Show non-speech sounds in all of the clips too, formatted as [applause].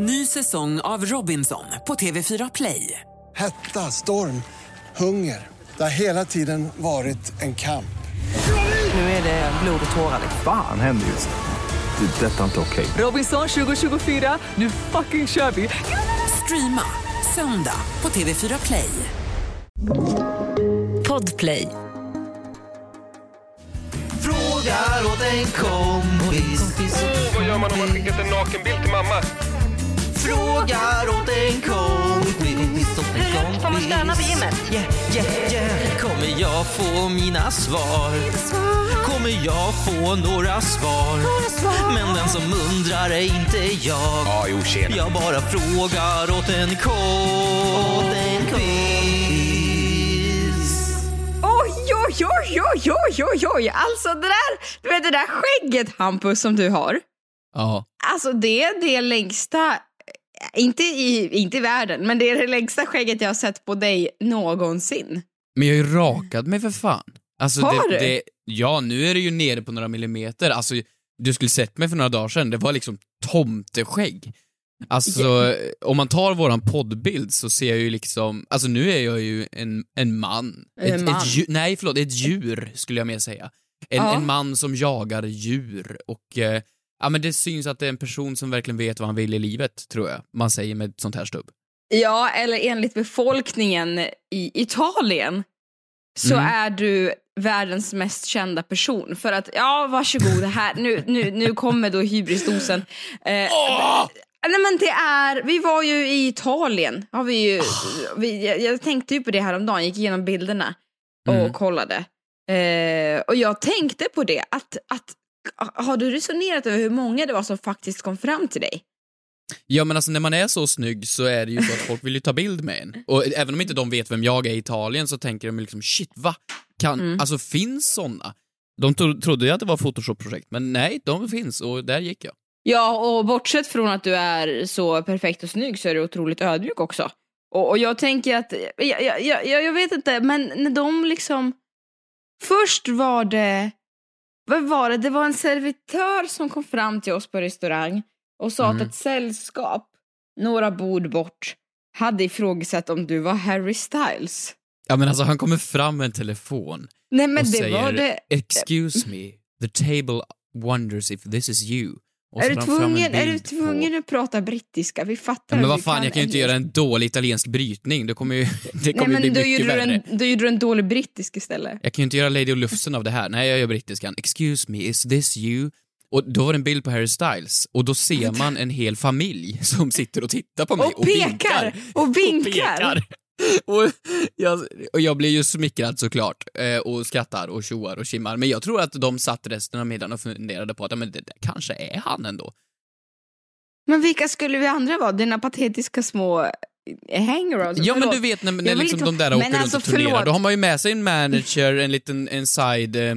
Ny säsong av Robinson på TV4 Play. Hetta, storm, hunger. Det har hela tiden varit en kamp. Nu är det blod och tårar. Fan händer just nu. Det. är Detta är inte okej. Robinson 2024, nu fucking kör vi! Streama söndag på TV4 Play. Podplay. Frågar åt en kompis. Vad gör man om man skickat en nakenbild till mamma? Frågar åt en kompis. Åt en kompis. Får man stöna på gymmet? Yeah, yeah, yeah. Kommer jag få mina svar? Kommer jag få några svar? Men den som undrar är inte jag. Ja, jo, tjena. Jag bara frågar åt en kompis. Oj, oj, oj, oj, oj, oj, oj. Alltså det där, du vet det där skägget Hampus som du har. Ja. Alltså det är det längsta, inte i, inte i världen, men det är det längsta skägget jag har sett på dig någonsin. Men jag har ju rakat mig för fan. Alltså, Har det, du? Det, ja, nu är det ju nere på några millimeter. Alltså, du skulle sett mig för några dagar sedan, det var liksom tomteskägg. Alltså, om man tar våran poddbild så ser jag ju liksom, alltså nu är jag ju en, en man. En ett, man. Ett, dju- nej, förlåt, ett djur skulle jag mer säga. En, Ja. en man som jagar djur och eh, ja men det syns att det är en person som verkligen vet vad han vill i livet, tror jag. Man säger med ett sånt här stubb. Ja, eller enligt befolkningen i Italien så Mm. är du världens mest kända person. För att, ja varsågod, här, nu, nu, nu kommer då hybrisdosen. Eh, Nej men det är, vi var ju i Italien, har vi ju, vi, jag, jag tänkte ju på det häromdagen, gick igenom bilderna och Mm. kollade. Eh, och jag tänkte på det, att, att har du resonerat över hur många det var som faktiskt kom fram till dig? Ja men alltså när man är så snygg så är det ju så att folk vill ju ta bild med en. Och även om inte de vet vem jag är i Italien så tänker de liksom shit va? Kan, Mm. alltså finns såna? De tro, trodde ju att det var Photoshop-projekt, men nej, de finns och där gick jag. Ja, och bortsett från att du är så perfekt och snygg så är du otroligt ödmjuk också. Och, och jag tänker att, jag, jag, jag, jag vet inte, men när de liksom... Först var det, vad var det? Det var en servitör som kom fram till oss på restaurang och sa Mm. att ett sällskap, några bord bort, hade ifrågasatt om du var Harry Styles. Ja men alltså han kommer fram med en telefon Nej och säger det... “Excuse me, the table wonders if this is you”. Och Är du, tvungen, är du tvungen på... att prata brittiska? Vi fattar Ja, men vad fan, jag kan ju inte göra en dålig italiensk brytning, det kommer ju, [laughs] det Nej kommer ju men bli mycket värre. en, då gjorde du en dålig brittisk istället. Jag kan ju inte göra Lady och Lufsen av det här. Nej, jag gör brittiskan. Excuse me, is this you? Och då var det en bild på Harry Styles och då ser man en hel familj som sitter och tittar på mig och, Och pekar! vinkar. [laughs] Och vinkar! pekar. [laughs] Och jag, och jag blir ju smickrad såklart eh, och skrattar och tjoar och kimmar. Men jag tror att de satt resten av middagen och funderade på att men det där kanske är han ändå. Men vilka skulle vi andra vara? Dina patetiska små hangarounds? Ja men Förlåt. du vet när, när liksom de där Men åker alltså, runt och turnerar, förlåt. då har man ju med sig en manager, en liten en side eh,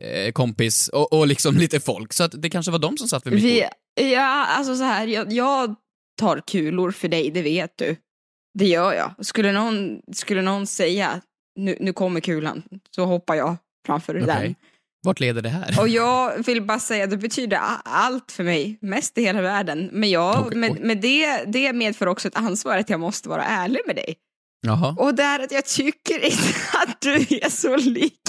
eh, kompis och, och liksom lite folk. Så att det kanske var de som satt vid mitt Vi, bord. ja, alltså så här, jag, jag tar kulor för dig, det vet du. Det gör jag. Skulle någon, skulle någon säga nu, nu kommer kulan, så hoppar jag framför Okej. den. Vart leder det här? Och jag vill bara säga, det betyder allt för mig, mest i hela världen. Men jag, Okej, med, med det, det medför också ett ansvar att jag måste vara ärlig med dig. Jaha. Och det är att jag tycker inte [laughs] att du är så lik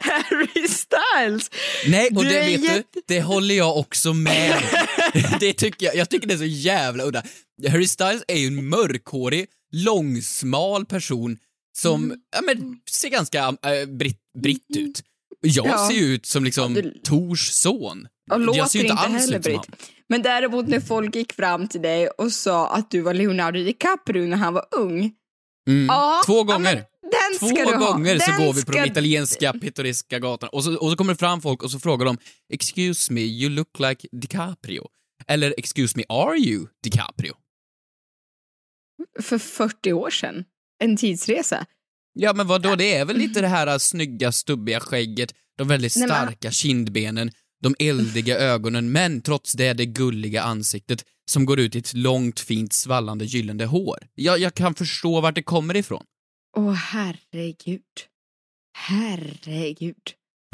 Harry Styles. Nej, och Du det vet jätte- du, det håller jag också med [laughs] det tycker jag, jag tycker det är så jävla udda. Harry Styles är ju en mörkhårig, långsmal person som Mm. ja, men, ser ganska äh, britt, britt ut. Jag Ja. ser ju ut som liksom Ja, du- Tors son. Och låter jag ser inte, inte alls ut som han. Men däremot när folk gick fram till dig och sa att du var Leonardo DiCaprio när han var ung. Mm. Ja, Två gånger. men den Två gånger så Den går vi på de ska- italienska pittoreska gatorna och så, och så kommer det fram folk och så frågar de “Excuse me, you look like DiCaprio” eller “Excuse me, are you DiCaprio?” För 40 år sedan. En tidsresa. Ja men vad då det är väl lite det här äh, snygga stubbiga skägget, de väldigt Nej, starka kindbenen, de eldiga ögonen, men trots det det gulliga ansiktet som går ut i ett långt fint svallande gyllene hår. Jag, jag kan förstå vart det kommer ifrån. Åh herregud. Herregud.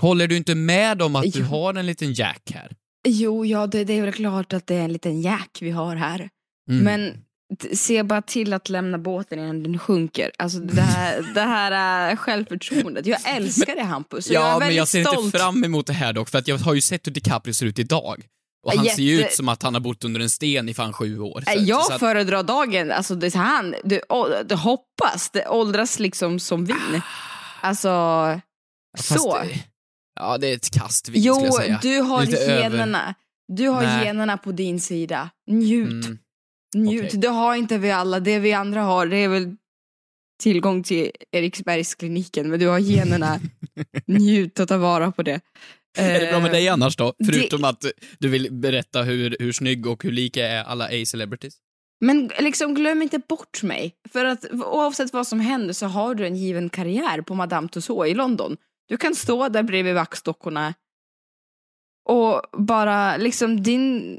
Håller du inte med om att du Jo. har en liten jack här? Jo, ja, det, det är väl klart att det är en liten jack vi har här. Mm. Men se bara till att lämna båten innan den sjunker. Alltså det här, det här är självförtroendet. Jag älskar det Hampus. och jag är Ja, men jag ser stolt. inte fram emot det här dock, för att jag har ju sett hur DiCaprio ser ut idag. Och han ser ju Jätte- ut som att han har bott under en sten i fan sju år. Så- Jag så att, föredrar dagen, alltså det, är han, det, det hoppas, det åldras liksom som vin. Alltså, fast så. det- Ja, det är ett kast vin skulle Jo, jag säga. du har Lite över. generna. Du har Nej. generna på din sida. Njut. Mm. Njut. okej. Det har inte vi alla. Det vi andra har, det är väl tillgång till Eriksbergskliniken, men du har generna. [laughs] Njut och ta vara på det. Är det bra med Eh, dig annars då? det- Förutom att du vill berätta hur, hur snygg och hur lika är alla A-celebrities. Men liksom glöm inte bort mig. För att oavsett vad som händer så har du en given karriär på Madame Tussauds i London. Du kan stå där bredvid vaxdockorna och bara liksom din...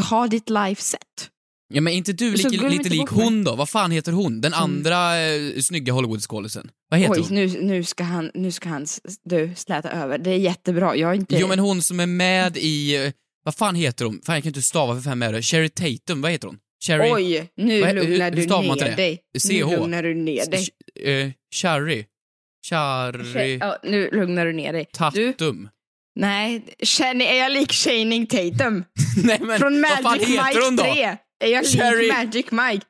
Har ditt life set. Ja men inte du lika, lite inte lik hon då? Vad fan heter hon? Den Mm. andra eh, snygga Hollywoodskådisen. Vad heter Oj, hon? nu, nu ska han, nu ska han du, släta över. Det är jättebra. Jag är inte... Jo men hon som är med i, eh, vad fan heter hon? Fan jag kan inte stava för fem öre. Sherry Tatum, vad heter hon? Sherry... Oj, nu Vad- lugnar hur du ner dig. CH? Nu lugnar du ner dig. Eh, Sherry. Sherry... Ja, nu lugnar du ner dig. Du, Tatum. nej, känner, är jag lik Channing Tatum? [laughs] Nej men Från vad fan Magic heter Mike hon då? 3. Är jag Cherry. lik Magic Mike?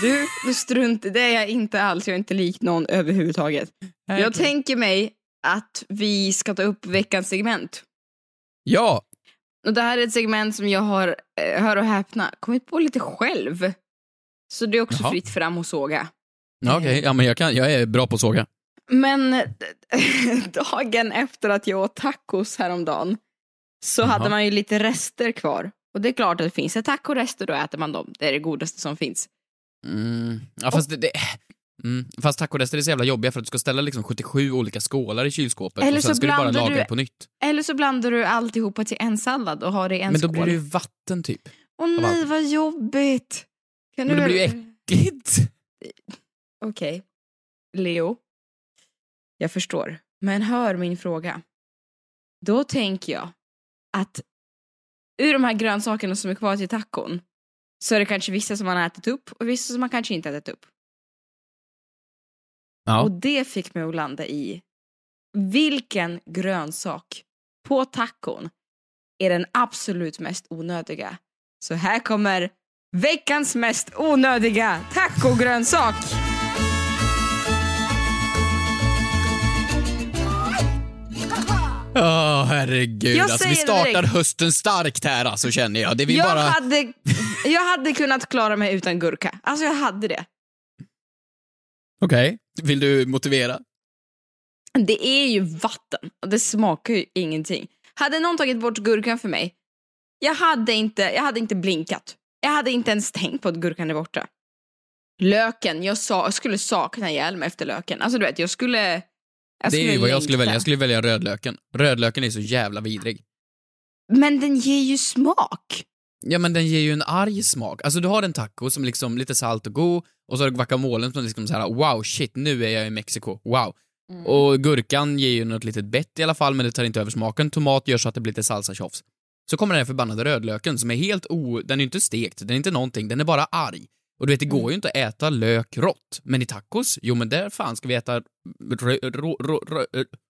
Du, du strunt det är jag inte alls. Jag är inte lik någon överhuvudtaget. Jag Okej. tänker mig att vi ska ta upp veckans segment. Ja! Och det här är ett segment som jag har, eh, hör och häpna, kommit på lite själv. Så det är också Jaha. fritt fram och såga. Okej, ja men jag, kan, jag är bra på att såga. Men [laughs] dagen efter att jag åt tacos häromdagen så Jaha. hade man ju lite rester kvar. Och det är klart att det finns det tacorester, då äter man dem. Det är det godaste som finns. Mm. Ja fast det... det mm. Fast tacorester är så jävla jobbiga för att du ska ställa liksom 77 olika skålar i kylskåpet Eller och sen så ska du bara laga du- på nytt. Eller så blandar du alltihopa till en sallad och har det i en Men då skål. blir det ju vatten typ. Åh nej, allt. vad jobbigt! Kan Men du det blir ju äckligt. [laughs] Okej. Leo. Jag förstår. Men hör min fråga. Då tänker jag att ur de här grönsakerna som är kvar till tacon så är det kanske vissa som man har ätit upp och vissa som man kanske inte har ätit upp. Ja. Och det fick mig att landa i vilken grönsak på tacon är den absolut mest onödiga. Så här kommer veckans mest onödiga tacogrönsak. Åh herregud, Jag alltså vi startar hösten starkt här alltså känner jag. Det Jag, bara... hade, jag hade kunnat klara mig utan gurka. Alltså jag hade det. Okej, vill du motivera? Det är ju vatten och det smakar ju ingenting. Hade någon tagit bort gurkan för mig, jag hade inte, jag hade inte blinkat. Jag hade inte ens tänkt på att gurkan är borta. Löken, jag, sa, jag skulle sakna ihjäl mig efter löken. Alltså du vet, jag skulle... Jag det är ju vad jag skulle välja. Jag skulle välja rödlöken. Rödlöken är så jävla vidrig. Men den ger ju smak. Ja men den ger ju en arg smak. Alltså du har en taco som liksom lite salt och god och så har du guacamolen som liksom så här: wow shit nu är jag i Mexiko, wow. Mm. Och gurkan ger ju något litet bett i alla fall men det tar inte över smaken. Tomat gör så att det blir lite salsa-tjofs. Så kommer den här förbannade rödlöken som är helt o... Den är ju inte stekt, den är inte någonting, den är bara arg. Och du vet, det går ju inte att äta lök rått. Men i tacos, jo men där fan ska vi äta rö, rå, rå, rö,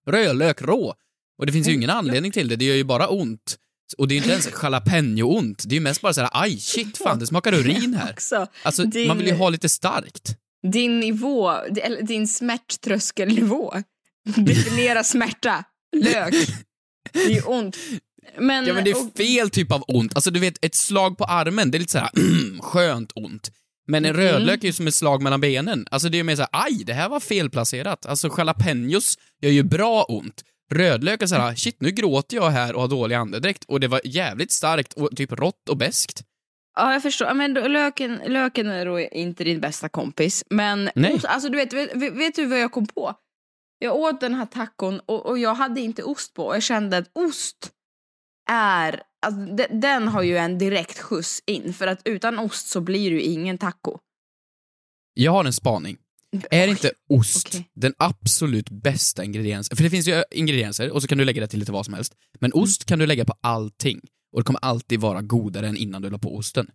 rödlök rå. Och det finns ju ingen anledning till det, det gör ju bara ont. Och det är ju inte ens [laughs] jalapeno-ont, det är ju mest bara såhär, aj shit fan det smakar [laughs] urin här. Alltså man vill ju ha lite starkt. din nivå, din smärttröskelnivå. [laughs] Definiera smärta. Lök. Det är ju ont. Men, Ja men det är fel typ av ont. Alltså du vet, ett slag på armen, det är lite såhär [clears throat] skönt ont. Men en rödlök är ju som ett slag mellan benen. Alltså det är ju mer såhär, aj, det här var felplacerat. Alltså jalapenos gör ju bra ont. Rödlök är såhär, shit nu gråter jag här och har dålig andedräkt och det var jävligt starkt och typ rått och beskt. Ja, jag förstår. Men löken, löken är då inte din bästa kompis. Men Nej. ost, alltså, du vet, vet, vet du vad jag kom på? Jag åt den här tacon och, och jag hade inte ost på. Jag kände att ost är... Alltså, de, den har ju en direkt skjuts in. För att utan ost så blir det ju ingen taco. Jag har en spaning. Är inte ost okej. den absolut bästa ingrediensen? För det finns ju ingredienser och så kan du lägga det till lite vad som helst. Men Mm. ost kan du lägga på allting och det kommer alltid vara godare än innan du la på osten.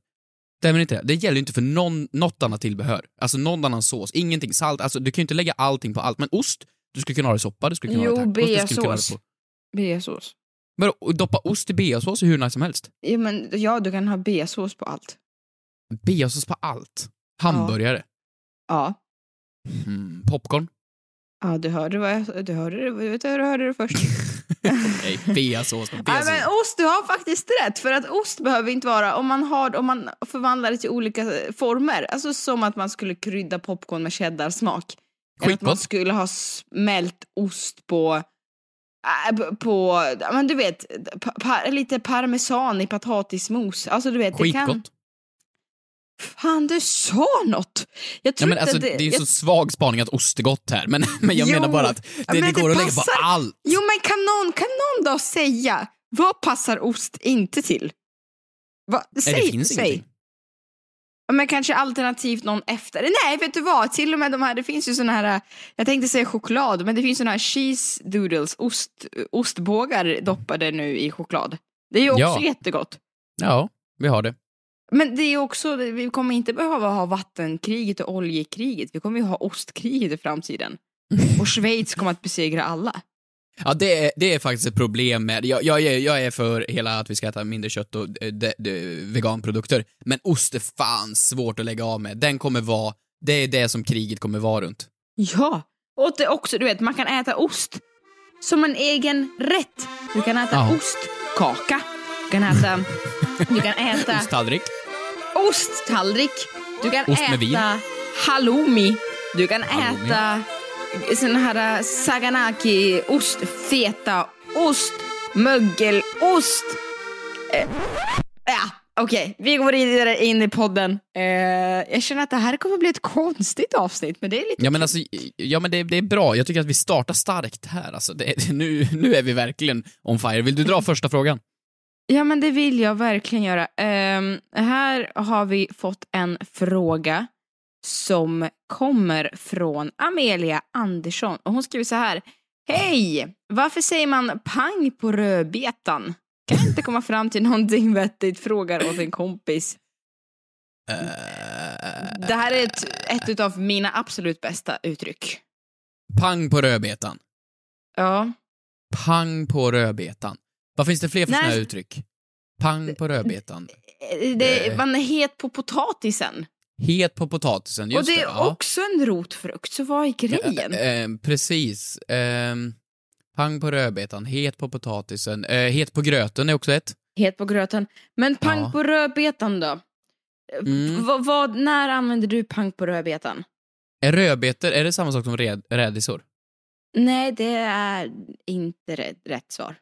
Stämmer inte det? Det gäller ju inte för någon, något annat tillbehör. Alltså någon annan sås, ingenting, salt. Alltså du kan ju inte lägga allting på allt. Men ost, du skulle kunna ha det i soppa, du skulle kunna Jo, ha det i tacos, du skulle kunna ha det beasås. på... Beasås. Men att doppa ost i beasås är hur nice som helst. Ja, men, ja, du kan ha beasås på allt. Beasås på allt. Hamburgare. Ja. Mm, popcorn. Ja, du hörde vad jag... Du hörde du, du hörde det först. [laughs] Nej, beasås Nej, beasås. men ost, du har faktiskt rätt. För att ost behöver inte vara, om man, har, om man förvandlar det till olika former, alltså som att man skulle krydda popcorn med cheddarsmak. Eller att man Skitgott. skulle ha smält ost på, på ja, men du vet, pa, pa, lite parmesan i potatismos. Alltså du vet, det kan... Skitgott. Fan, du sa något! Jag Ja, men alltså, att det är ju jag- så svag spaning att ost är gott här, men, [laughs] men jag Jo, menar bara att det, men det det går att lägga på allt. Jo, men kan någon, kan någon då säga vad passar ost inte till? Va? Säg, Nej, det finns säg. ingenting. Men kanske alternativt någon efter. Nej, vet du vad? Till och med de här, det finns ju såna här, jag tänkte säga choklad, men det finns såna här cheese doodles, ost, ostbågar doppade nu i choklad. Det är ju också Ja. jättegott. Ja, vi har det. Men det är också, vi kommer inte behöva ha vattenkriget och oljekriget, vi kommer ju ha ostkriget i framtiden. [laughs] Och Schweiz kommer att besegra alla. Ja, det är, det är faktiskt ett problem med, jag, jag, är, jag är för hela att vi ska äta mindre kött och eh, de, de, veganprodukter, men ost är fan svårt att lägga av med. Den kommer vara, det är det som kriget kommer vara runt. Ja, och det också, du vet, man kan äta ost som en egen rätt. Du kan äta Ja. ostkaka, du kan äta, [laughs] du kan äta Osttallrik. osttallrik, du kan Ost äta halloumi, du kan Halloumi. äta sån här saganaki, ost, feta, ost, mögelost. Eh, ja, okej, vi går vidare in i podden. Eh, jag känner att det här kommer bli ett konstigt avsnitt, men det är lite Ja men alltså, ja men det, det är bra. Jag tycker att vi startar starkt här alltså. Det, [laughs] nu, nu är vi verkligen on fire. Vill du dra första frågan? Ja, men det vill jag verkligen göra. Ehm, här har vi fått en fråga som kommer från Amelia Andersson. Och hon skriver så här. Hej! Varför säger man pang på rödbetan? Kan jag inte komma fram till någonting vettigt? Frågar åt en kompis. Det här är ett, ett utav mina absolut bästa uttryck. Pang på rödbetan. Ja. Pang på rödbetan. Vad finns det fler för här uttryck? Pang på rödbetan. Det, man är het på potatisen. Het på potatisen, just och det är ja. också en rotfrukt, så vad är grejen? Eh, precis. Ehm, pang på rödbetan, het på potatisen. Eh, het på gröten är också ett. Het på gröten. Men pang Ja. på rödbetan då? Mm. Vad, vad, när använder du pang på rödbetan? Är rödbetor, är det samma sak som red, rädisor? Nej, det är inte rätt, rätt svar.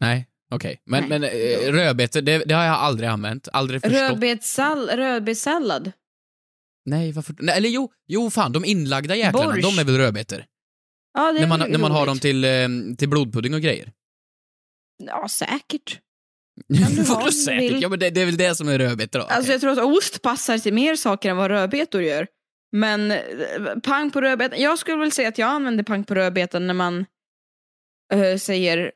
Nej, okej. Men, Nej. men eh, rödbetor, det, det har jag aldrig använt, aldrig förstått. Rödbetssall, rödbetssallad? Nej, varför? Nej, eller jo, jo fan, de inlagda jäklarna, Borsch. de är väl rödbetor? Ja, det är När man, när man har dem till, eh, till blodpudding och grejer. Ja, säkert. [laughs] Vadå säkert? vill. Ja, men det, det är väl det som är rödbetor då? Alltså jag tror att ost passar till mer saker än vad rödbetor gör. Men eh, pang på rödbetan, jag skulle väl säga att jag använder pang på rödbetan när man eh, säger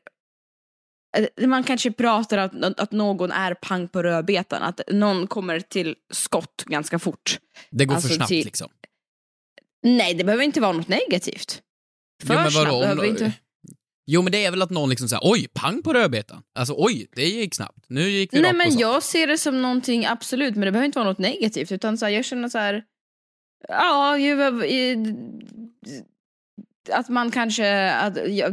man kanske pratar att, att någon är pang på rödbetan, att någon kommer till skott ganska fort. det går alltså för snabbt till- liksom. Nej, det behöver inte vara något negativt. För Jo, men snabbt om behöver då- inte... Jo, men det är väl att någon liksom säger oj, pang på rödbetan. Alltså oj, det gick snabbt. Nu gick vi Nej men jag ser det som någonting absolut, men det behöver inte vara något negativt utan så här, jag känner så här. Ja, ju, att man kanske, att, ja,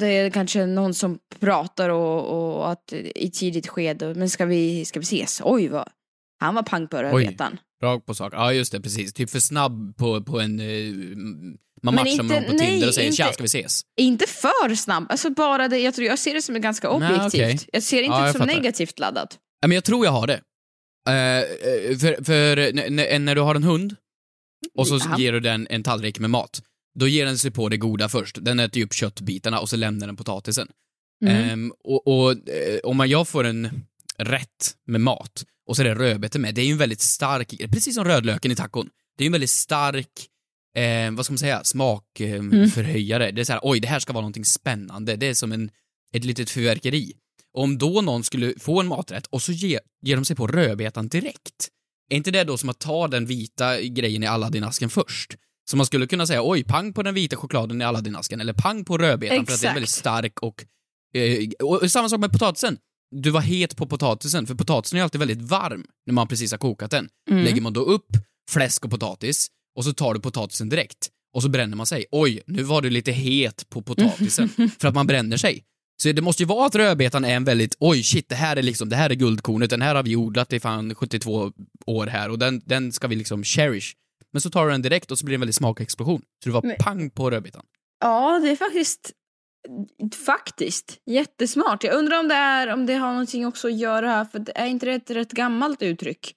det är kanske någon som pratar och, och att i tidigt skede, men ska vi, ska vi ses? Oj vad, han var pang på rödbetan. Rakt på sak. Ja, just det, precis. Typ för snabb på, på en... eh, man Men matchar inte- med någon på nej, Tinder och säger inte- tja, ska vi ses? Inte för snabb, alltså bara det, jag, tror, jag ser det som ganska Nej, objektivt. okej. Jag ser inte Ja, det som fattar. negativt laddat. Ja, men jag tror jag har det. Eh, för för n- n- när du har en hund och så Ja. ger du den en tallrik med mat, då ger den sig på det goda först. Den äter ju upp köttbitarna och så lämnar den potatisen. Mm. Ehm, och och eh, om man, jag får en rätt med mat och så är det rödbetor med, det är ju en väldigt stark, precis som rödlöken i tacon, det är ju en väldigt stark, eh, vad ska man säga, smakförhöjare. Mm. förhöjare. Det är så här, oj, det här ska vara någonting spännande. Det är som en, ett litet fyrverkeri. Om då någon skulle få en maträtt och så ger, ger de sig på rödbetan direkt. Är inte det då som att ta den vita grejen i Aladdin-asken först? Så man skulle kunna säga oj, pang på den vita chokladen i Aladdin-asken eller pang på rödbetan för att det är Exakt. väldigt stark och, eh, och samma sak med potatisen. Du var het på potatisen, för potatisen är alltid väldigt varm när man precis har kokat den. Mm. Lägger man då upp fläsk och potatis och så tar du potatisen direkt och så bränner man sig. Oj, nu var du lite het på potatisen [laughs] för att man bränner sig. Så det måste ju vara att rödbetan är en väldigt, oj shit, det här är liksom, det här är guldkornet, den här har vi odlat i fan 72 år här och den, den ska vi liksom cherish. Men så tar du den direkt och så blir det en väldigt smakexplosion. Så det var Men- pang på rödbetan. Ja, det är faktiskt faktiskt jättesmart. Jag undrar om det är om det har någonting också att göra här för det är inte det ett rätt gammalt uttryck?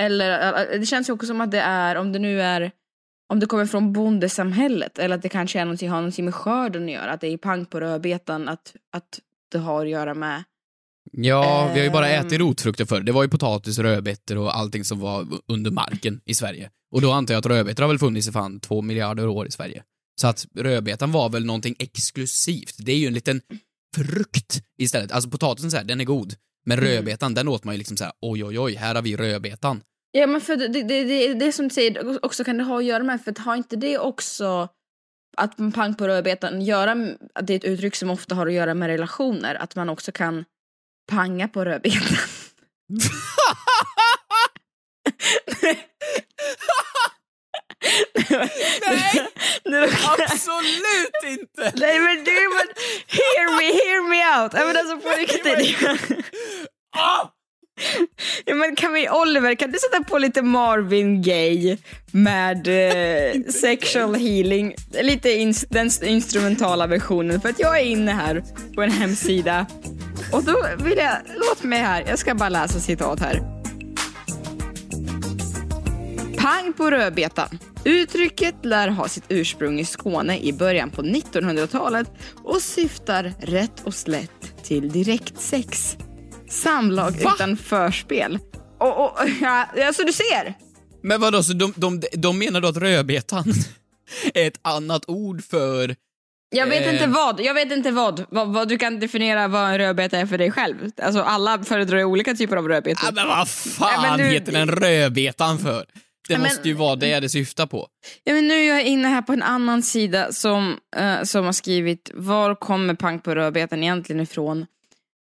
Eller det känns ju också som att det är om det nu är om det kommer från bondesamhället eller att det kanske är någonting, har någonting med skörden att göra, att det är pang på rödbetan, att, att det har att göra med Ja, vi har ju bara Ehm. ätit rotfrukter förr. Det var ju potatis, rödbetor och allting som var under marken i Sverige. Och då antar jag att rödbetor har väl funnits i fan två miljarder år i Sverige. Så att rödbetan var väl någonting exklusivt. Det är ju en liten frukt istället. Alltså potatisen så här, den är god. Men Mm. rödbetan, den åt man ju liksom så här, oj oj oj, här har vi rödbetan. Ja men för det, det, det, det, det som du säger också kan det ha att göra med, för att har inte det också att pang på rödbetan göra, att det är ett uttryck som ofta har att göra med relationer, att man också kan panga på rödbetan. Nej! Absolut inte! Nej men du, men hear me, hear me out! Men alltså på riktigt. Ja, men kan vi, Oliver, kan du sätta på lite Marvin Gaye med eh, [laughs] sexual healing? Lite ins- den instrumentala versionen. För att jag är inne här på en hemsida. Och då vill jag, låt mig här, jag ska bara läsa citat här. Pang på rödbetan. Uttrycket lär ha sitt ursprung i Skåne i början på 1900-talet och syftar rätt och slätt till direktsex. Samlag Va? utan förspel. Och, och, ja, alltså du ser. Men vadå, så de, de, de menar då att rödbetan [laughs] är ett annat ord för... Jag vet Eh. inte vad, jag vet inte vad. vad. Vad du kan definiera vad en rödbeta är för dig själv. Alltså alla föredrar olika typer av rödbetor. Ja, men vad fan Nej, men du- heter den rödbetan för? Det Nej, men- måste ju vara det det syftar på. Ja, men nu är jag inne här på en annan sida som, eh, som har skrivit var kommer pang på rödbetan egentligen ifrån?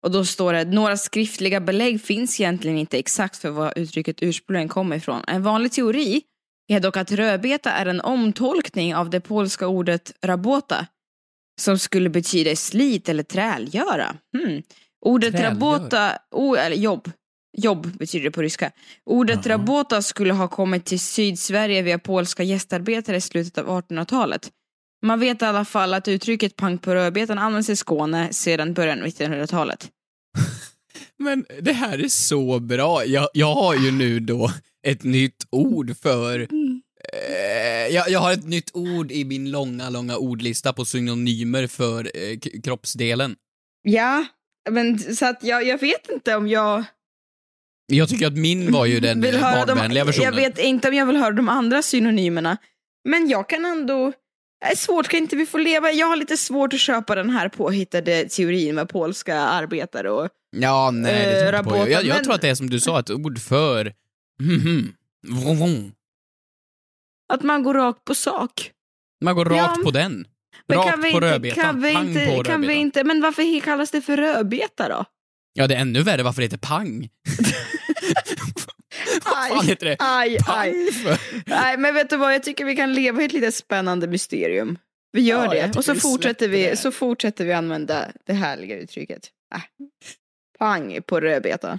Och då står det några skriftliga belägg finns egentligen inte exakt för vad uttrycket ursprungligen kommer ifrån. En vanlig teori är dock att rödbeta är en omtolkning av det polska ordet rabota som skulle betyda slit eller trälgöra. Hmm. Ordet Trälgöra? rabota, o, eller jobb, jobb betyder det på ryska. Ordet Jaha. rabota skulle ha kommit till Sydsverige via polska gästarbetare i slutet av 1800-talet. Man vet i alla fall att uttrycket pang på rödbetan används i Skåne sedan början av 1900-talet. [laughs] Men det här är så bra. Jag, jag har ju nu då ett nytt ord för... Eh, jag, jag har ett nytt ord i min långa, långa ordlista på synonymer för eh, kroppsdelen. Ja, men så att jag, jag vet inte om jag Jag tycker att min var ju den höra de, barnvänliga versionen. Jag vet inte om jag vill höra de andra synonymerna. Men jag kan ändå... Det är svårt, kan inte vi få leva? Jag har lite svårt att köpa den här påhittade teorin med polska arbetare och... Ja, nej, det tror jag inte på. Rabota, Jag, jag men- tror att det är som du sa, ett ord för... [laughs] Att man går rakt på sak. Man går Ja, rakt på den. Men Rakt kan vi på inte, rödbetan. kan vi Pang inte, på kan vi rödbetan. inte, men varför kallas det för rödbeta då? Ja, det är ännu värre varför det heter pang. [laughs] [laughs] Vad fan heter det? Aj, Pang aj. för... Nej, men vet du vad, jag tycker vi kan leva i ett lite spännande mysterium. Vi gör Ja, det, och så vi fortsätter vi, så fortsätter vi använda det härliga uttrycket. Äh. Pang på rödbeta.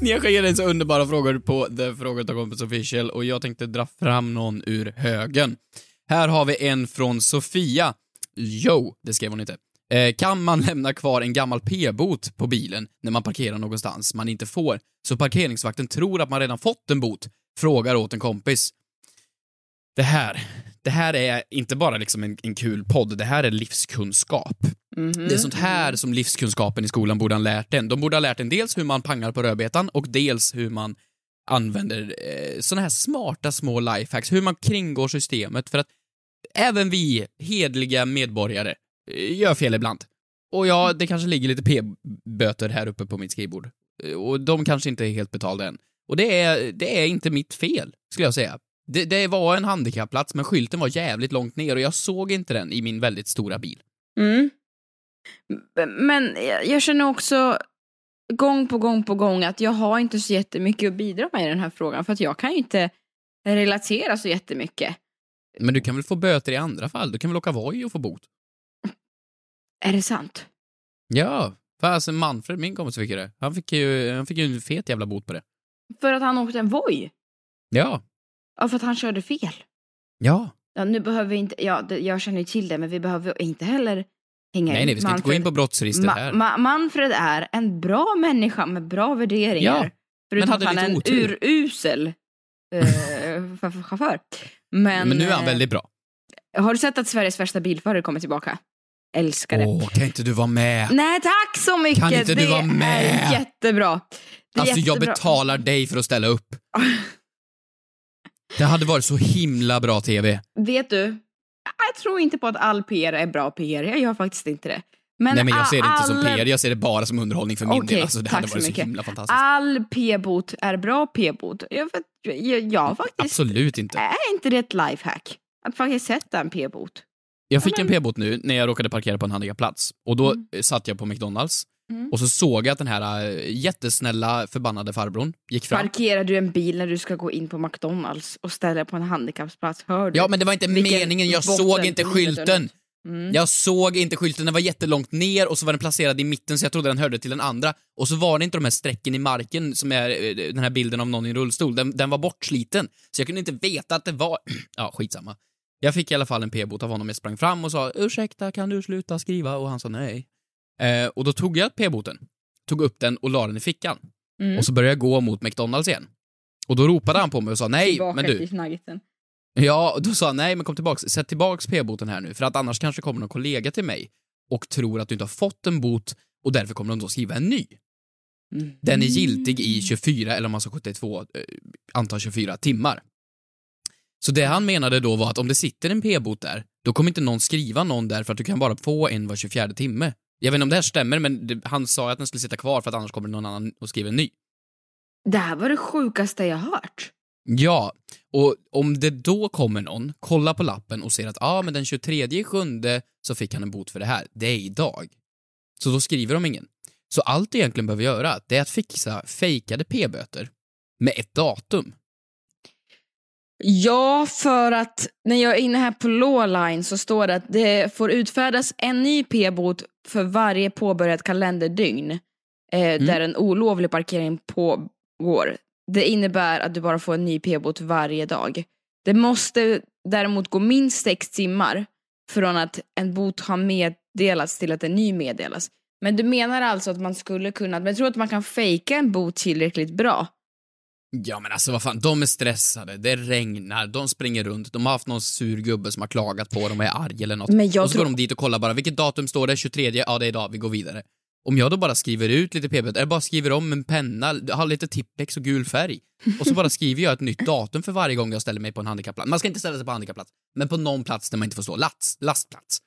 [laughs] Ni har skickat in så underbara frågor på The Fråga Ta Kompis Official och jag tänkte dra fram någon ur högen. Här har vi en från Sofia. Jo, det skrev hon inte. Eh, kan man lämna kvar en gammal p-bot på bilen när man parkerar någonstans man inte får, så parkeringsvakten tror att man redan fått en bot? Frågar åt en kompis. Det här, det här är inte bara liksom en, en kul podd, det här är livskunskap. Det är sånt här som livskunskapen i skolan borde ha lärt en. De borde ha lärt en dels hur man pangar på rödbetan och dels hur man använder eh, såna här smarta små lifehacks, hur man kringgår systemet för att även vi, hedliga medborgare, eh, gör fel ibland. Och ja, det kanske ligger lite p-böter här uppe på mitt skrivbord. Eh, Och de kanske inte är helt betalda än. Och det är, det är inte mitt fel, skulle jag säga. Det, det var en handikappplats, men skylten var jävligt långt ner och jag såg inte den i min väldigt stora bil. Mm. Men jag- känner också gång på gång på gång att jag har inte så jättemycket att bidra med i den här frågan för att jag kan ju inte relatera så jättemycket. Men du kan väl få böter i andra fall? Du kan väl åka Voi och få bot? Är det sant? Ja, alltså Manfred, min kompis, fick ju det. Han fick ju, han fick ju en fet jävla bot på det. För att han åkte en Voi? Ja. Ja, för att han körde fel. Ja. Ja, nu behöver vi inte, ja, jag känner ju till det, men vi behöver inte heller hänga Nej, nej, vi ska inte gå in på brottsregister Ma- här. Ma- Manfred är en bra människa med bra värderingar. Ja, Förutom men att han är en otur. urusel eh, ch- chaufför. Men, Men nu är han eh, väldigt bra. Har du sett att Sveriges värsta bilförare kommer tillbaka? Älskar det. Åh, kan inte du vara med? Nej, tack så mycket! Kan inte du det vara med? är jättebra. Det är Alltså, jag jättebra. betalar dig för att ställa upp. [laughs] Det hade varit så himla bra TV. Vet du, jag tror inte på att all PR är bra PR. Jag gör faktiskt inte det. Men Nej, men jag ser det inte som PR, jag ser det bara som underhållning för min Okej, del. Alltså, det hade varit så mycket. himla fantastiskt. All p-bot är bra p-bot. Jag, jag, jag faktiskt... Absolut inte. Är inte det ett lifehack? Att faktiskt sätta en p-bot. Jag fick en p-bot nu när jag råkade parkera på en handikappplats. Och då eh, satt jag på McDonalds. Mm. Och så såg jag att den här eh, jättesnälla förbannade farbrorn gick fram. Parkerar du en bil när du ska gå in på McDonalds och ställer på en handikappsplats? Hör du? Ja, men det var inte meningen. Jag såg inte skylten. Mm. Jag såg inte skylten, den var jättelångt ner och så var den placerad i mitten så jag trodde den hörde till den andra. Och så var det inte de här strecken i marken som är eh, den här bilden av någon i en rullstol. Den, den var bortsliten. Så jag kunde inte veta att det var... [clears throat] ja, skitsamma. Jag fick i alla fall en p-bot av honom. Jag sprang fram och sa ursäkta, kan du sluta skriva? Och han sa nej. Eh, och då tog jag p-boten, tog upp den och la den i fickan. Mm. Och så började jag gå mot McDonalds igen. Och då ropade han på mig och sa nej, Tillbaka men du. till. Ja, och då sa han nej men kom tillbaks, sätt tillbaks p-boten här nu för att annars kanske kommer någon kollega till mig och tror att du inte har fått en bot och därför kommer de då skriva en ny. Mm. Den är giltig i 24, eller om man ska 72, eh, antar 24 timmar. Så det han menade då var att om det sitter en p-bot där, då kommer inte någon skriva någon där för att du kan bara få en var 24 timme. Jag vet inte om det här stämmer, men det, han sa att den skulle sitta kvar för att annars kommer någon annan och skriva en ny. Det här var det sjukaste jag hört. Ja, och om det då kommer någon, kollar på lappen och ser att ja, ah, men den 23 i sjunde så fick han en bot för det här. Det är idag. Så då skriver de ingen. Så allt du egentligen behöver göra, det är att fixa fejkade p-böter med ett datum. Ja, för att när jag är inne här på Lawline så står det att det får utfärdas en ny p-bot för varje påbörjat kalenderdygn eh, där en olovlig parkering pågår. Det innebär att du bara får en ny p-bot varje dag. Det måste däremot gå minst sex timmar från att en bot har meddelats till att en ny meddelas. Men du menar alltså att man skulle kunna, men jag tror att man kan fejka en bot tillräckligt bra? Ja men alltså vad fan, de är stressade, det regnar, de springer runt, de har haft någon sur gubbe som har klagat på dem och är arg eller något. Men jag och så tror- går de dit och kollar bara, vilket datum står det? 23? Ja det är idag, vi går vidare. Om jag då bara skriver ut lite p-böter, eller bara skriver om en penna, har lite Tippex och gul färg, och så bara [laughs] skriver jag ett nytt datum för varje gång jag ställer mig på en handikappplats. Man ska inte ställa sig på handikappplats, men på någon plats där man inte får stå, lats, lastplats.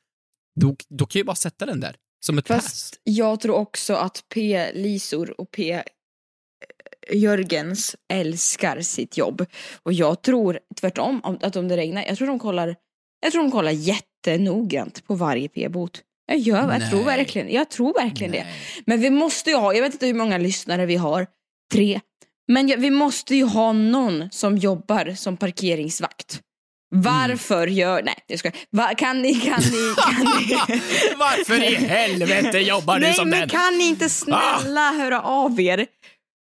Då, då kan jag bara sätta den där, som ett pass. Fast jag tror också att P-Lisor och P Jörgens älskar sitt jobb. Och jag tror tvärtom om- att om det regnar, jag tror de kollar, jag tror de kollar jättenoggrant på varje p-bot. Jag, gör, jag tror Nej. verkligen, jag tror verkligen det. Men vi måste ju ha, jag vet inte hur många lyssnare vi har, tre. Men vi måste ju ha någon som jobbar som parkeringsvakt. Varför gör, nej jag ska, Va, kan ni, kan ni, [laughs] kan ni? Varför i helvete jobbar du nej som men den? kan ni inte snälla höra av er?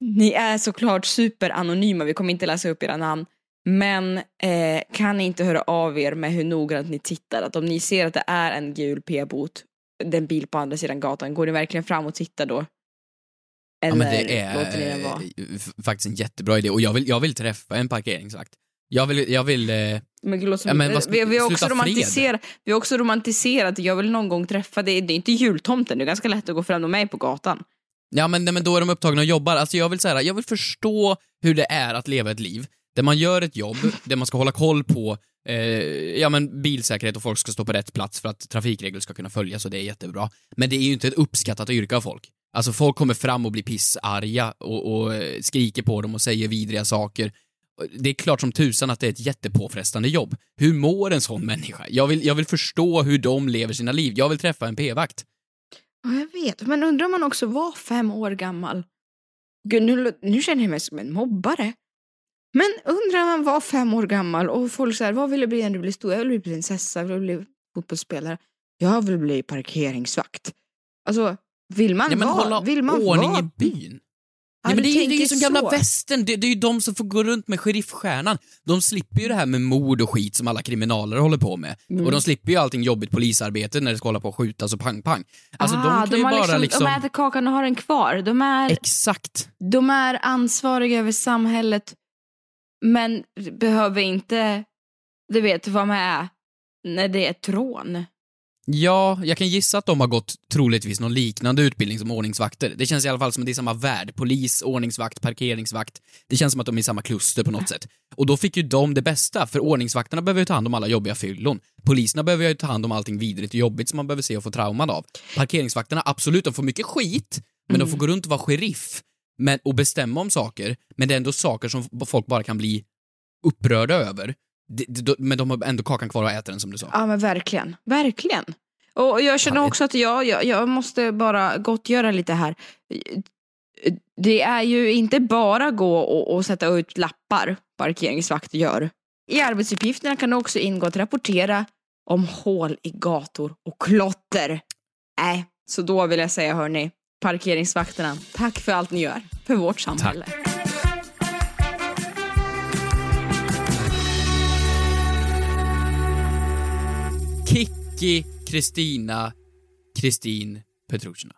Ni är såklart superanonyma, vi kommer inte läsa upp era namn. Men eh, kan ni inte höra av er med hur noggrant ni tittar? Att om ni ser att det är en gul p-bot, den bil på andra sidan gatan, går ni verkligen fram och tittar då? Ja, Eller men det låter ni den är vara? eh, faktiskt en jättebra idé och jag vill, jag vill träffa en parkeringsvakt. Jag vill, jag vill eh, Men gud, Ja, men vad vi, vi, har också romantiserat, vi har också romantiserat, jag vill någon gång träffa, det, det är inte jultomten, det är ganska lätt att gå fram med mig på gatan. Ja men, nej, men då är de upptagna och jobbar. Alltså jag vill säga, jag vill förstå hur det är att leva ett liv där man gör ett jobb, där man ska hålla koll på eh, ja, men bilsäkerhet och folk ska stå på rätt plats för att trafikregler ska kunna följas och det är jättebra. Men det är ju inte ett uppskattat yrke av folk. Alltså folk kommer fram och blir pissarga och, och eh, skriker på dem och säger vidriga saker. Det är klart som tusan att det är ett jättepåfrestande jobb. Hur mår en sån människa? Jag vill, jag vill förstå hur de lever sina liv. Jag vill träffa en p-vakt. Ja, jag vet. Men undrar om man också var fem år gammal? Gud, nu, nu känner jag mig som en mobbare. Men undrar om man var fem år gammal och folk säger vad vill du bli när du blir stor? Jag vill bli prinsessa, jag vill bli fotbollsspelare. Jag vill bli parkeringsvakt. Alltså, vill man Ja, men vara? hålla vill man ordning vara? i byn. Ja, men det, är, det är ju som gamla västern, det, det är ju de som får gå runt med sheriffstjärnan. De slipper ju det här med mord och skit som alla kriminaler håller på med. Mm. Och de slipper ju allting jobbigt polisarbete när det ska hålla på och skjutas och pang-pang. Alltså ah, de kan ju har bara liksom, liksom... De äter kakan och har den kvar. De är, Exakt. de är ansvariga över samhället men behöver inte, du vet, vara med när det är ett rån. Ja, jag kan gissa att de har gått troligtvis någon liknande utbildning som ordningsvakter. Det känns i alla fall som att det är samma värld. Polis, ordningsvakt, parkeringsvakt. Det känns som att de är i samma kluster på något sätt. Och då fick ju de det bästa, för ordningsvakterna behöver ju ta hand om alla jobbiga fyllon. Poliserna behöver ju ta hand om allting vidrigt och jobbigt som man behöver se och få trauman av. Parkeringsvakterna, absolut, de får mycket skit, men de får gå runt och vara sheriff men, och bestämma om saker, men det är ändå saker som folk bara kan bli upprörda över. Det- det- Men de har ändå kakan kvar och äter den som du sa. Ja men verkligen, verkligen. Och jag känner också att jag, jag, jag måste bara gottgöra lite här. Det är ju inte bara gå och, och sätta ut lappar parkeringsvakter gör. I arbetsuppgifterna kan det också ingå att rapportera om hål i gator och klotter. Nej, så då vill jag säga hörni, parkeringsvakterna, tack för allt ni gör för vårt samhälle. Kikki, Kristina, Kristin Petrushina.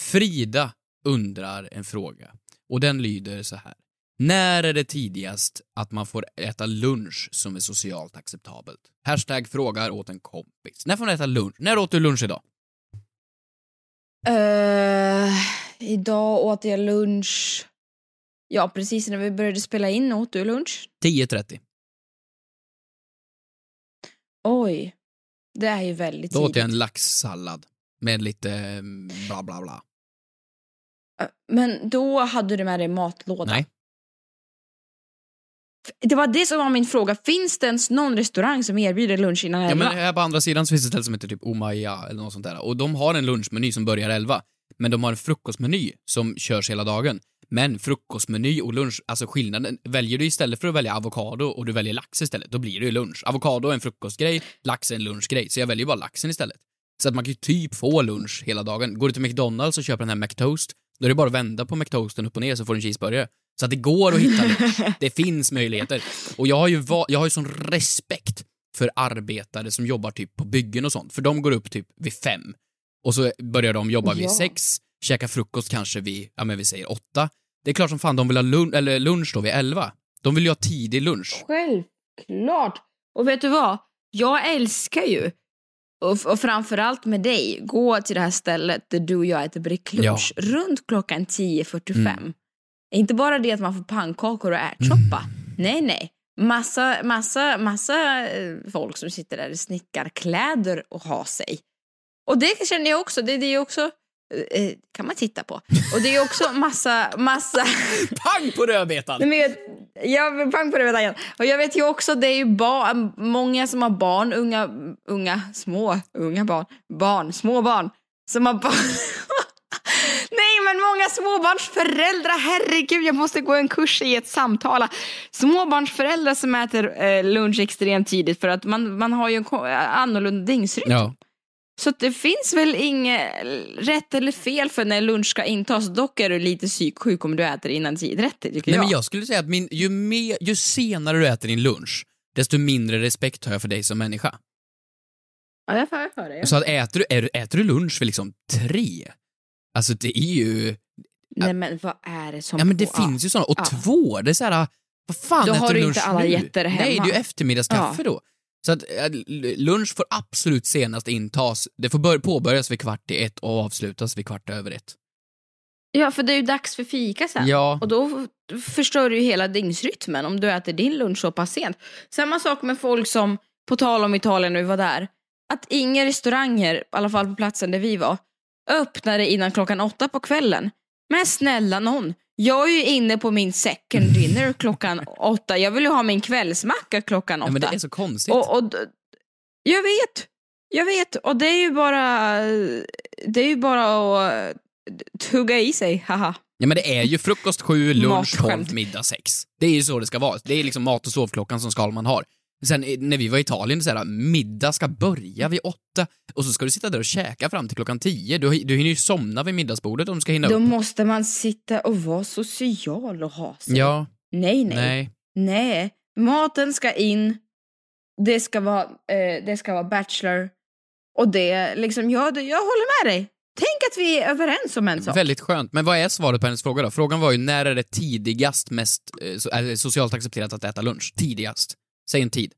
Frida undrar en fråga och den lyder så här. När är det tidigast att man får äta lunch som är socialt acceptabelt? Hashtag frågar åt en kompis. När får man äta lunch? När åt du lunch idag? Uh, idag åt jag lunch. Ja, precis när vi började spela in åt du lunch. 10.30. Oj, det är ju väldigt Då åt jag tidigt. en laxsallad med lite mm, bla bla bla. Men då hade du med dig matlåda. Nej. Det var det som var min fråga. Finns det ens någon restaurang som erbjuder lunch innan Ja, elva? men här på andra sidan så finns det ett ställe som heter typ Omaya eller något sånt där. Och de har en lunchmeny som börjar 11. Men de har en frukostmeny som körs hela dagen. Men frukostmeny och lunch, alltså skillnaden, väljer du istället för att välja avokado och du väljer lax istället, då blir det ju lunch. Avokado är en frukostgrej, lax är en lunchgrej. Så jag väljer bara laxen istället. Så att man kan ju typ få lunch hela dagen. Går du till McDonalds och köper den här McToast, då är det bara att vända på McToasten upp och ner så får du en cheeseburgare. Så att det går att hitta lunch. [laughs] Det finns möjligheter. Och jag har ju, jag har ju sån respekt för arbetare som jobbar typ på byggen och sånt, för de går upp typ vid fem. Och så börjar de jobba vid Ja. sex, käka frukost kanske vid, ja men vi säger åtta. Det är klart som fan de vill ha lun- eller lunch då vid elva. De vill ju ha tidig lunch. Självklart. Och vet du vad? Jag älskar ju, och, och framförallt med dig, gå till det här stället där du och jag äter bricklunch runt klockan 10.45. Mm. Inte bara det att man får pannkakor och ärtsoppa. Nej, nej. Massa, massa, massa eh, folk som sitter där i snickarkläder och har sig. Och det känner jag också, det, det är också, kan man titta på. Och det är också massa, massa [laughs] Pang på rödbetan! Ja, pang på det medaljen. Och jag vet ju också, det är ju barn, många som har barn, unga, unga, små, unga barn, barn, små barn, som har barn. [laughs] Nej, men många småbarnsföräldrar, herregud, jag måste gå en kurs i ett samtala. Småbarnsföräldrar som äter eh, lunch extremt tidigt för att man, man har ju en annorlunda dygnsrytm. Ja. Så det finns väl inget rätt eller fel för när lunch ska intas. Dock är du lite psyksjuk om du äter innan 10.30 tycker Nej, jag. men jag skulle säga att min, ju, mer, ju senare du äter din lunch, desto mindre respekt har jag för dig som människa. Ja, jag får för det. Så att äter du, är, äter du lunch vid liksom tre, alltså det är ju... Nej men vad är det som... Ja men det Ja. finns ju sådana. Och Ja. två, det är såhär, vad fan Då äter har du lunch inte alla nu? jätter hemma. Nej, det är ju eftermiddagskaffe Ja. då. Så att l- lunch får absolut senast intas, det får bör, påbörjas vid kvart i ett och avslutas vid kvart över ett. Ja, för det är ju dags för fika sen. Ja. Och då förstör du ju hela dygnsrytmen om du äter din lunch så pass sent. Samma sak med folk som, på tal om Italien när vi var där, att inga restauranger, i alla fall på platsen där vi var, öppnade innan klockan åtta på kvällen. Men snälla någon, jag är ju inne på min second dinner klockan åtta. Jag vill ju ha min kvällsmacka klockan åtta. Ja, men det är så konstigt. Och, och, jag vet, jag vet. Och det är ju bara, det är ju bara att tugga i sig, haha. Ja men det är ju frukost sju, lunch tolv, middag sex. Det är ju så det ska vara. Det är liksom mat och sovklockan som Skalman har. Sen eh, när vi var i Italien, så här, middag ska börja vid åtta och så ska du sitta där och käka fram till klockan tio. Du, du hinner ju somna vid middagsbordet om du ska hinna Då upp. måste man sitta och vara social och ha sig. Ja, Nej, nej, nej. nej. Maten ska in, det ska vara, eh, det ska vara bachelor. Och det, liksom, jag, jag håller med dig. Tänk att vi är överens om en sak. Väldigt skönt. Men vad är svaret på hennes fråga då? Frågan var ju när är det tidigast mest eh, det socialt accepterat att äta lunch? Tidigast. Säg en tid.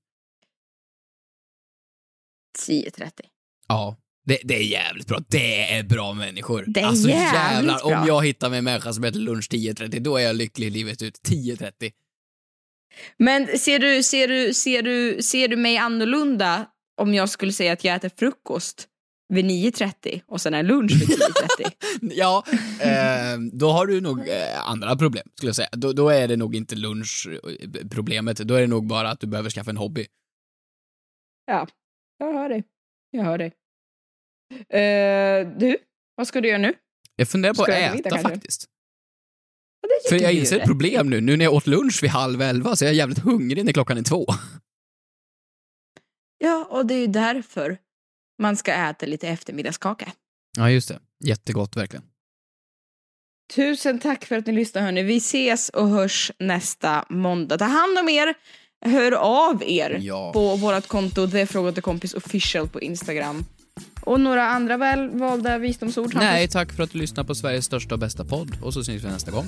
10.30. Ja. Det, det är jävligt bra. Det är bra människor. Det är alltså jävligt jävlar, bra. om jag hittar mig en människa som äter lunch 10.30, då är jag lycklig livet ut. 10.30. Men ser du, ser, du, ser, du, ser du mig annorlunda om jag skulle säga att jag äter frukost vid 9.30 och sen är lunch vid 10.30? [laughs] Ja, eh, då har du nog eh, andra problem, skulle jag säga. Då, då är det nog inte lunchproblemet, då är det nog bara att du behöver skaffa en hobby. ja, jag hör dig. Jag hör dig. Eh, du, vad ska du göra nu? Jag funderar på Ska att jag äta äta faktiskt. Ja, det För jag inser ett problem nu, nu när jag åt lunch vid halv elva, så jag är jävligt hungrig när klockan är två. Ja, och det är ju därför man ska äta lite eftermiddagskaka. Ja, just det. Jättegott, verkligen. Tusen tack för att ni lyssnade hörni. Vi ses och hörs nästa måndag. Ta hand om er. Hör av er Ja. på vårt konto The Fråga till Kompis official på Instagram. Och några andra välvalda visdomsord. Hampus? Nej, tack för att du lyssnar på Sveriges största och bästa podd, och så syns vi nästa gång.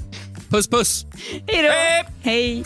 Puss, puss! Hej då! Hej!